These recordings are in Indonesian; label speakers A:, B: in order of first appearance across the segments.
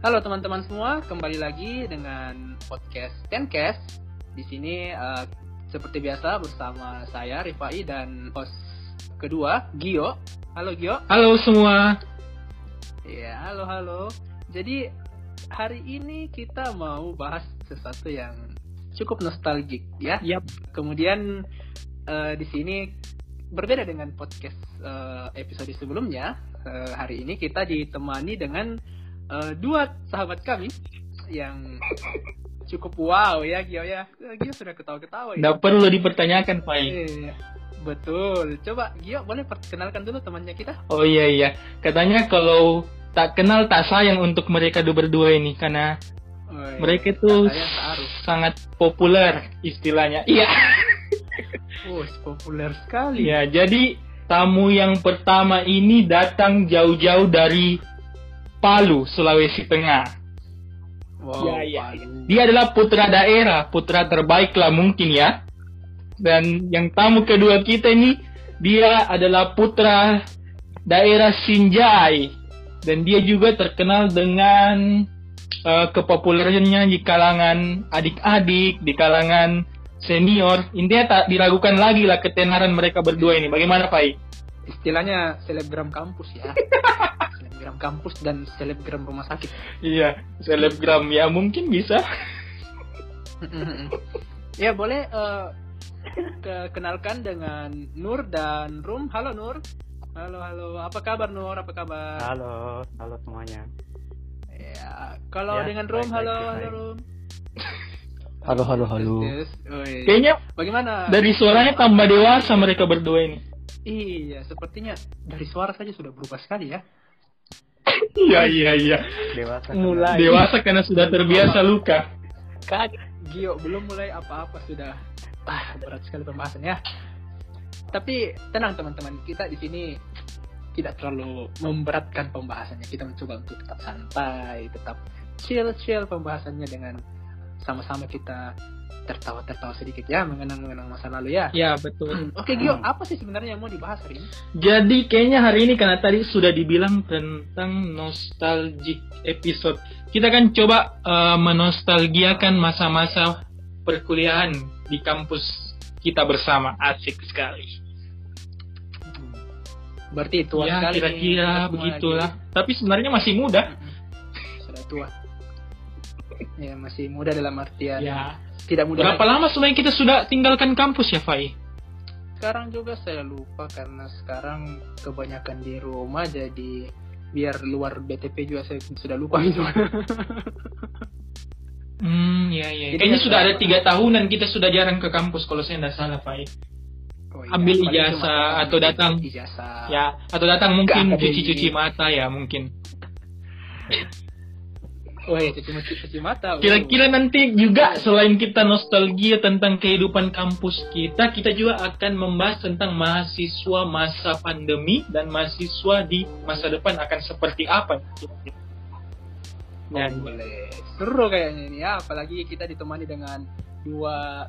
A: Halo teman-teman semua, kembali lagi dengan podcast Tencast. Di sini uh, seperti biasa bersama saya Rifai dan host kedua Gio. Halo Gio.
B: Halo semua.
A: Ya, halo halo. Jadi hari ini kita mau bahas sesuatu yang cukup nostalgik ya.
B: Yap.
A: Kemudian uh, di sini berbeda dengan podcast uh, episode sebelumnya. Uh, hari ini kita ditemani dengan uh, dua sahabat kami yang cukup wow ya Gio ya. Gio sudah ketawa-ketawa ya.
B: Perlu dipertanyakan, Pak.
A: Iya, betul. Coba Gio boleh perkenalkan dulu temannya kita?
B: Oh iya iya. Katanya kalau tak kenal tak sayang untuk mereka dua berdua ini karena
A: Oh, iya.
B: mereka
A: harus.
B: sangat populer istilahnya. Iya.
A: Oh, populer sekali.
B: Ya, jadi tamu yang pertama ini datang jauh-jauh dari Palu, Sulawesi Tengah.
A: Wow,
B: Ya, ya,
A: Palu.
B: Dia adalah putra daerah, putra terbaik lah mungkin ya. Dan yang tamu kedua kita ini, dia adalah putra daerah Sinjai. Dan dia juga terkenal dengan eh, kepopulerannya di kalangan adik-adik, di kalangan senior. Intinya tak diragukan lagi lah ketenaran mereka berdua ini. Bagaimana Pak?
A: Istilahnya selebgram kampus ya. selebgram kampus dan selebgram rumah sakit.
B: Iya, selebgram ya mungkin bisa.
A: ya boleh eh, ke- kenalkan dengan Nur dan Rum. Halo Nur. Halo halo. Apa kabar Nur? Apa kabar?
C: Halo, halo semuanya.
A: Ya, kalau
C: Ya,
A: dengan Rum,
C: baik,
A: halo
C: baik,
A: halo. Rum.
C: Halo, halo, halo.
B: Kayaknya
A: Bagaimana?
B: dari suaranya tambah dewasa mereka berdua ini.
A: Iya, sepertinya dari suara saja sudah berubah sekali ya.
B: Iya iya iya.
C: Dewasa.
B: Mulai dewasa karena sudah terbiasa luka.
A: Kan Gio belum mulai apa-apa sudah ah berat sekali pembahasannya. Tapi tenang teman-teman, kita di sini tidak terlalu memberatkan pembahasannya. Kita mencoba untuk tetap santai, tetap chill-chill pembahasannya dengan sama-sama kita tertawa-tertawa sedikit ya mengenang-mengenang masa lalu ya.
B: Ya betul.
A: Oke Gio, apa sih sebenarnya yang mau dibahas hari ini?
B: Jadi kayaknya hari ini karena tadi sudah dibilang tentang nostalgic episode. Kita kan coba eh, menostalgiakan masa-masa perkuliahan di kampus kita bersama. Asik sekali.
A: Berarti tua
B: ya
A: sekali
B: kira-kira begitulah. Tapi sebenarnya masih muda.
A: lagi. Sudah tua. Ya masih muda dalam artian
B: Ya.
A: Tidak muda
B: Berapa
A: lagi.
B: lama sebenarnya kita sudah tinggalkan kampus ya, Fai?
A: Sekarang juga saya lupa karena sekarang kebanyakan di rumah jadi biar luar BTP juga saya sudah lupa gitu.
B: Hmm, ya ya.
A: Jadi
B: Kayaknya
A: ya
B: sudah ada tiga tahunan kita sudah jarang ke kampus kalau saya tidak salah, Fai.
A: Oh
B: Ambil
A: paling
B: ijazah atau datang.
A: ijazah.
B: Ya, atau datang mungkin cuci-cuci mata ya mungkin.
A: Iya, cuci, cuci, mata.
B: Kira-kira nanti juga selain kita nostalgia tentang kehidupan kampus kita, kita juga akan membahas tentang mahasiswa masa pandemi dan mahasiswa di masa depan akan seperti apa.
A: Oh, boleh. Seru kayaknya ini ya, apalagi kita ditemani dengan dua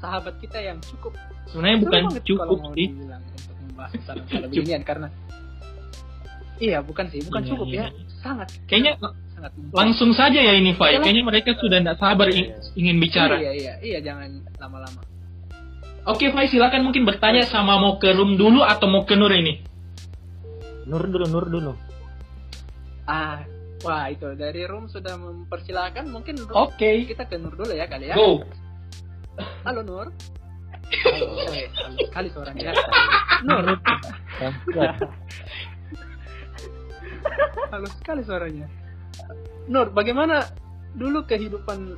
A: sahabat kita yang cukup
B: Sebenarnya
A: seru
B: bukan cukup sih.
A: dibilang untuk membahas beginian karena Iya, bukan sih, bukan
B: Iya,
A: cukup
B: iya.
A: ya. Sangat
B: Kayaknya langsung saja ya ini, Fai.
A: Iyalah.
B: Kayaknya mereka sudah tidak sabar i- ingin bicara.
A: Iya, iya, iya, jangan lama-lama.
B: Oke, Fai, silakan mungkin bertanya sama mau ke room dulu atau mau ke Nur ini.
C: Nur dulu, Nur dulu.
A: Ah, wah itu dari room sudah mempersilahkan mungkin
B: Oke.
A: kita ke Nur dulu ya kali ya.
B: Go.
A: Halo Nur. Halo, eh, halo sekali suaranya. Nur, halo sekali suaranya. Nur, bagaimana dulu kehidupan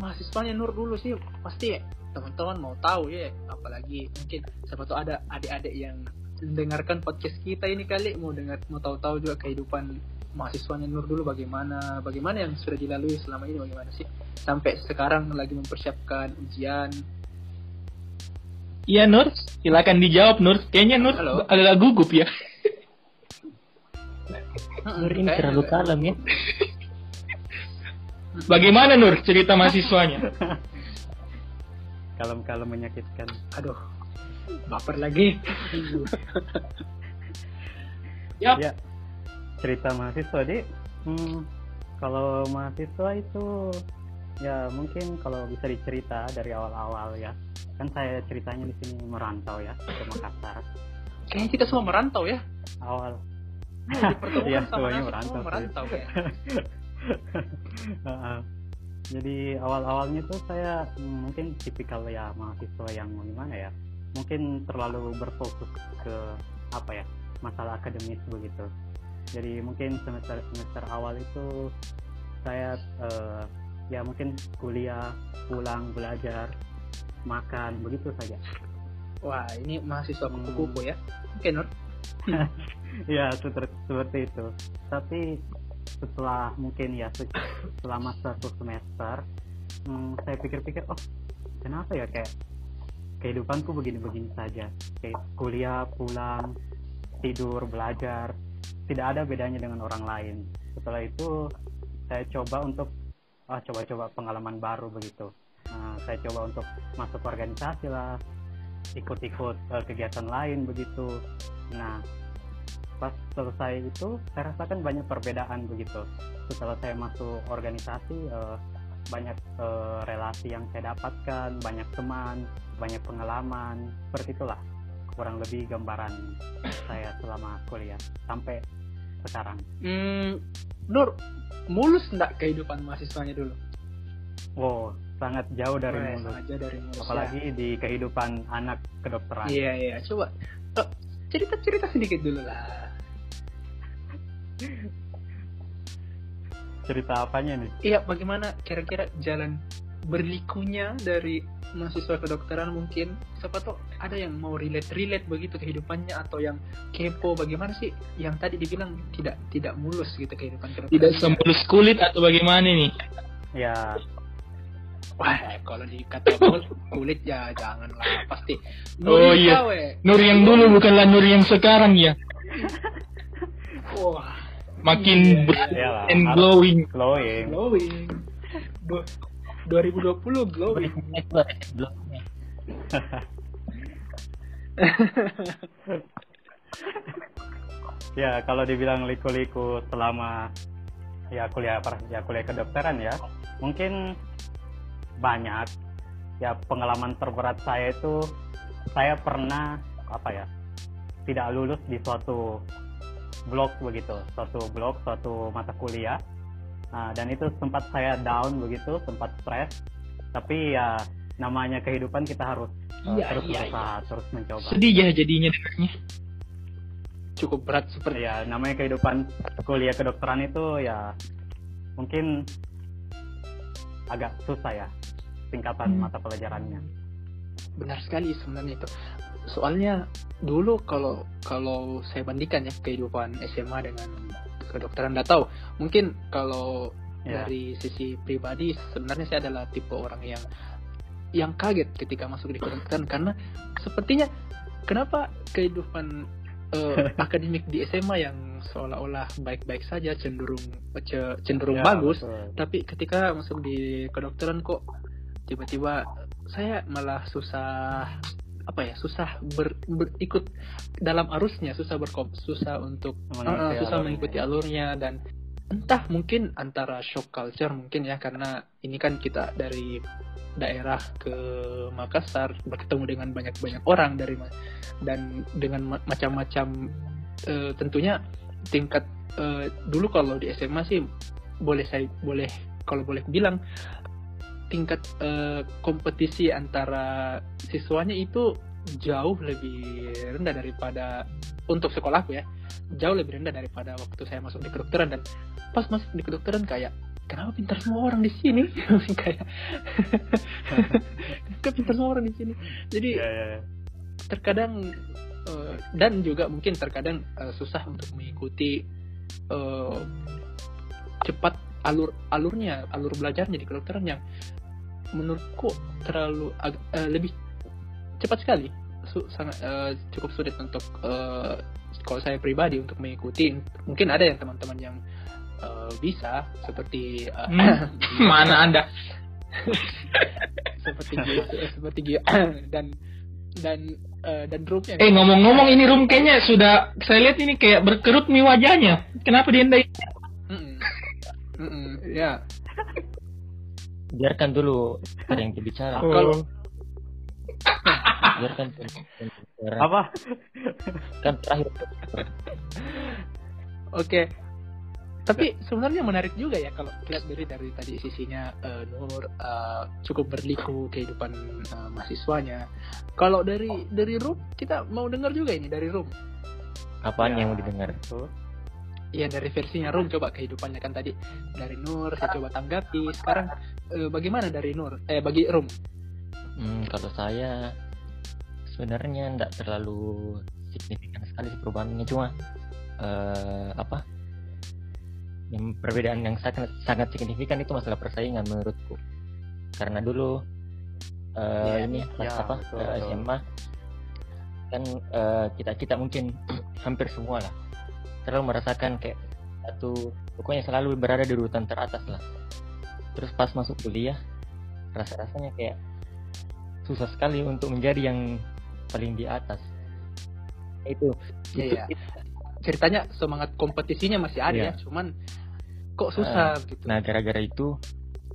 A: mahasiswanya Nur dulu sih? Pasti teman-teman mau tahu ya, apalagi mungkin siapa tahu ada adik-adik yang mendengarkan podcast kita ini kali mau dengar mau tahu-tahu juga kehidupan mahasiswanya Nur dulu bagaimana, bagaimana yang sudah dilalui selama ini bagaimana sih sampai sekarang lagi mempersiapkan ujian.
B: Iya, Nur. Silakan dijawab, Nur. Kayaknya Nur
A: Halo.
B: adalah gugup ya.
C: Nur ini terlalu kalem ya.
B: Bagaimana Nur cerita mahasiswanya?
C: Kalem-kalem menyakitkan.
A: Aduh, baper lagi.
B: Yap.
C: Ya, cerita mahasiswa deh. Hmm, Kalau mahasiswa itu ya mungkin kalau bisa dicerita dari awal-awal ya. Kan saya ceritanya di sini merantau ya ke Makassar.
A: Kayaknya kita semua merantau ya.
C: Awal
A: Dipertemukan
C: Iya,
A: sama
C: semuanya
A: nasib,
C: merantau
A: merantau ya.
C: Jadi awal-awalnya tuh saya mungkin tipikal ya mahasiswa yang gimana ya? Mungkin terlalu berfokus ke apa ya? Masalah akademis begitu. Jadi mungkin semester semester awal itu saya eh, ya mungkin kuliah, pulang, belajar, makan begitu saja.
A: Wah, ini mahasiswa
C: Hmm.
A: kupu-kupu ya. Oke, Nur.
C: ya seperti, itu. Tapi setelah mungkin ya se- selama satu semester hmm, saya pikir-pikir oh kenapa ya kayak kehidupanku begini-begini saja? Kayak kuliah pulang tidur belajar. Tidak ada bedanya dengan orang lain. Setelah itu saya coba untuk ah, coba-coba pengalaman baru begitu. Nah, saya coba untuk masuk organisasi lah ikut-ikut eh, kegiatan lain begitu nah pas selesai itu saya rasakan banyak perbedaan begitu setelah saya masuk organisasi eh, banyak eh, relasi yang saya dapatkan banyak teman banyak pengalaman seperti itulah kurang lebih gambaran saya selama kuliah sampai sekarang
A: Hmm, Nur, mulus enggak kehidupan mahasiswanya dulu?
C: wow sangat jauh dari
A: Wah,
C: mulut
A: sengaja dari mulus.
C: apalagi di kehidupan anak kedokteran
A: Iya, iya. Coba eh, cerita-cerita sedikit dulu lah.
C: cerita apanya nih
A: Iya, bagaimana kira-kira jalan berlikunya dari mahasiswa kedokteran mungkin siapa tuh ada yang mau relate relate begitu kehidupannya atau yang kepo bagaimana sih yang tadi dibilang tidak tidak mulus gitu kehidupan kedokteran
B: Tidak semulus kulit atau bagaimana nih?
C: ya
A: wah kalau dikata kulit ya janganlah pasti
B: Oh,
A: Nuri
B: iya.
A: kawe.
B: Nur yang dulu bukanlah Nur yang sekarang ya.
A: wah
B: Makin
A: Iya,
B: bright
C: iya lah.
B: and glowing.
C: glowing
A: glowing Du- 2020 glowing
C: ya kalau dibilang liku-liku selama ya kuliah ya kuliah kedokteran ya mungkin banyak. Ya pengalaman terberat saya itu saya pernah apa ya tidak lulus di suatu blok begitu suatu blok suatu mata kuliah. Nah, dan itu sempat saya down begitu sempat stres. Tapi ya namanya kehidupan kita harus uh,
A: Iya,
C: terus
A: iya,
C: berusaha terus mencoba.
B: Sedih ya jadinya dengarnya.
A: cukup berat seperti
C: ya namanya kehidupan kuliah kedokteran itu ya mungkin agak susah ya tingkatan
B: Hmm.
C: mata pelajarannya.
A: Benar sekali sebenarnya itu. Soalnya dulu kalau kalau saya bandingkan ya kehidupan SMA dengan kedokteran nggak tahu. Mungkin kalau
C: ya.
A: dari sisi pribadi sebenarnya saya adalah tipe orang yang yang kaget ketika masuk di kedokteran. Karena sepertinya kenapa kehidupan eh, akademik di SMA yang seolah-olah baik-baik saja cenderung ce- cenderung
C: Ya,
A: bagus
C: betul.
A: tapi ketika masuk di kedokteran kok tiba-tiba saya malah susah apa ya susah ber, berikut dalam arusnya susah berkom susah untuk
C: Mengikuti
A: uh, susah
C: alurnya.
A: mengikuti alurnya dan entah mungkin antara shock culture mungkin ya karena ini kan kita dari daerah ke Makassar bertemu dengan banyak-banyak orang dari dan dengan ma- macam-macam eh, tentunya tingkat eh, dulu kalau di SMA sih boleh saya boleh kalau boleh bilang tingkat eh, kompetisi antara siswanya itu jauh lebih rendah daripada untuk sekolahku ya jauh lebih rendah daripada waktu saya masuk di kedokteran. Dan pas masuk di kedokteran kayak kenapa pintar semua orang di sini? Kayak kenapa pintar semua orang di sini? Jadi
C: ya, ya, ya.
A: terkadang eh, dan juga mungkin terkadang eh, susah untuk mengikuti eh, cepat alur alurnya alur belajarnya di kedokteran yang menurutku terlalu ag- eh, lebih cepat sekali Su- sangat eh, cukup sulit untuk eh, kalau saya pribadi untuk mengikuti mungkin ada yang teman-teman yang eh, bisa seperti eh,
B: Hmm. Mana anda?
A: seperti Gio- seperti Gio dan dan eh, dan roomnya
B: Eh ngomong-ngomong ini room kayaknya sudah saya lihat ini kayak berkerut nih wajahnya. Kenapa dia ndai?
A: Mm-mm. Mm-mm, ya
D: biarkan dulu ada yang berbicara
B: Oh.
A: Kalau
D: biarkan berbicara.
C: Apa?
D: kan terakhir
A: Oke. Tapi sebenarnya menarik juga ya kalau lihat dari dari tadi sisinya eh, Nur eh, cukup berliku kehidupan eh, mahasiswanya. Kalau dari dari Rum kita mau dengar juga ini dari Rum.
D: apaan
C: Ya,
D: yang mau didengar
C: itu.
A: Iya dari versinya Rum coba kehidupannya kan tadi dari Nur saya coba tanggapi. Sekarang eh, bagaimana dari Nur? Eh bagi Rum?
D: Hmm, kalau saya sebenarnya tidak terlalu signifikan sekali sih perubahannya cuma eh, apa yang perbedaan yang sangat sangat signifikan itu masalah persaingan menurutku karena dulu
A: Iya,
D: eh, ini pas
C: iya,
D: apa
C: betul, betul.
D: SMA kan eh, kita kita mungkin hampir semua lah terlalu merasakan kayak satu pokoknya selalu berada di urutan teratas lah terus pas masuk kuliah rasa rasanya kayak susah sekali untuk menjadi yang paling di atas itu
A: Iya,
D: itu-
A: iya. Ceritanya semangat kompetisinya masih ada
D: Iya.
A: ya, cuman kok susah gitu.
D: nah gara-gara itu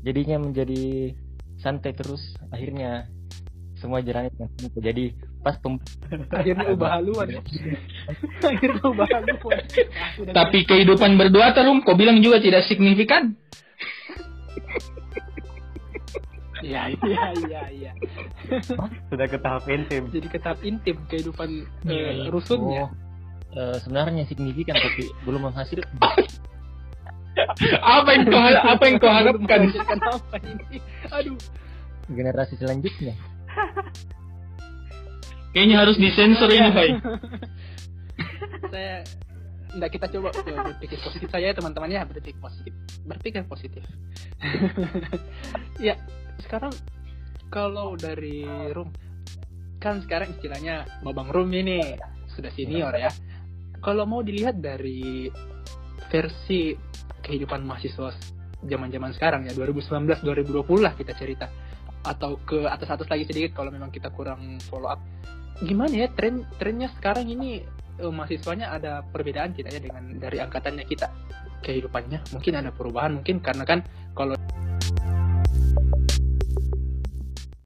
D: jadinya menjadi santai terus akhirnya semua dengan santai. jadi pas pem-
A: akhirnya ubah haluan ya. akhirnya ubah haluan.
B: Tapi kehidupan berdua terum, kau bilang juga tidak signifikan.
A: Iya iya iya iya.
C: Sudah ke tahap intim.
A: Jadi ke tahap intim kehidupan
B: Iya,
A: eh,
B: iya.
A: rusunnya.
D: oh, eh, sebenarnya signifikan tapi belum menghasilkan
B: Apa yang kau apa yang kau harapkan?
A: Apa ini? Aduh.
D: generasi selanjutnya
B: Kayaknya harus disensor ini, Pak.
A: Saya Nggak kita coba berpikir positif. Saya ya teman-teman ya berpikir positif. Berpikir positif. Ya sekarang kalau dari room kan sekarang istilahnya babang room ini sudah senior ya. Kalau mau dilihat dari versi kehidupan mahasiswa zaman-zaman sekarang ya 2019 2020 lah kita cerita. Atau ke atas-atas lagi sedikit kalau memang kita kurang follow up. Gimana ya tren trennya sekarang ini eh, mahasiswanya ada perbedaan tidak ya dengan dari angkatannya kita? Kehidupannya? Mungkin ada perubahan mungkin karena kan kalau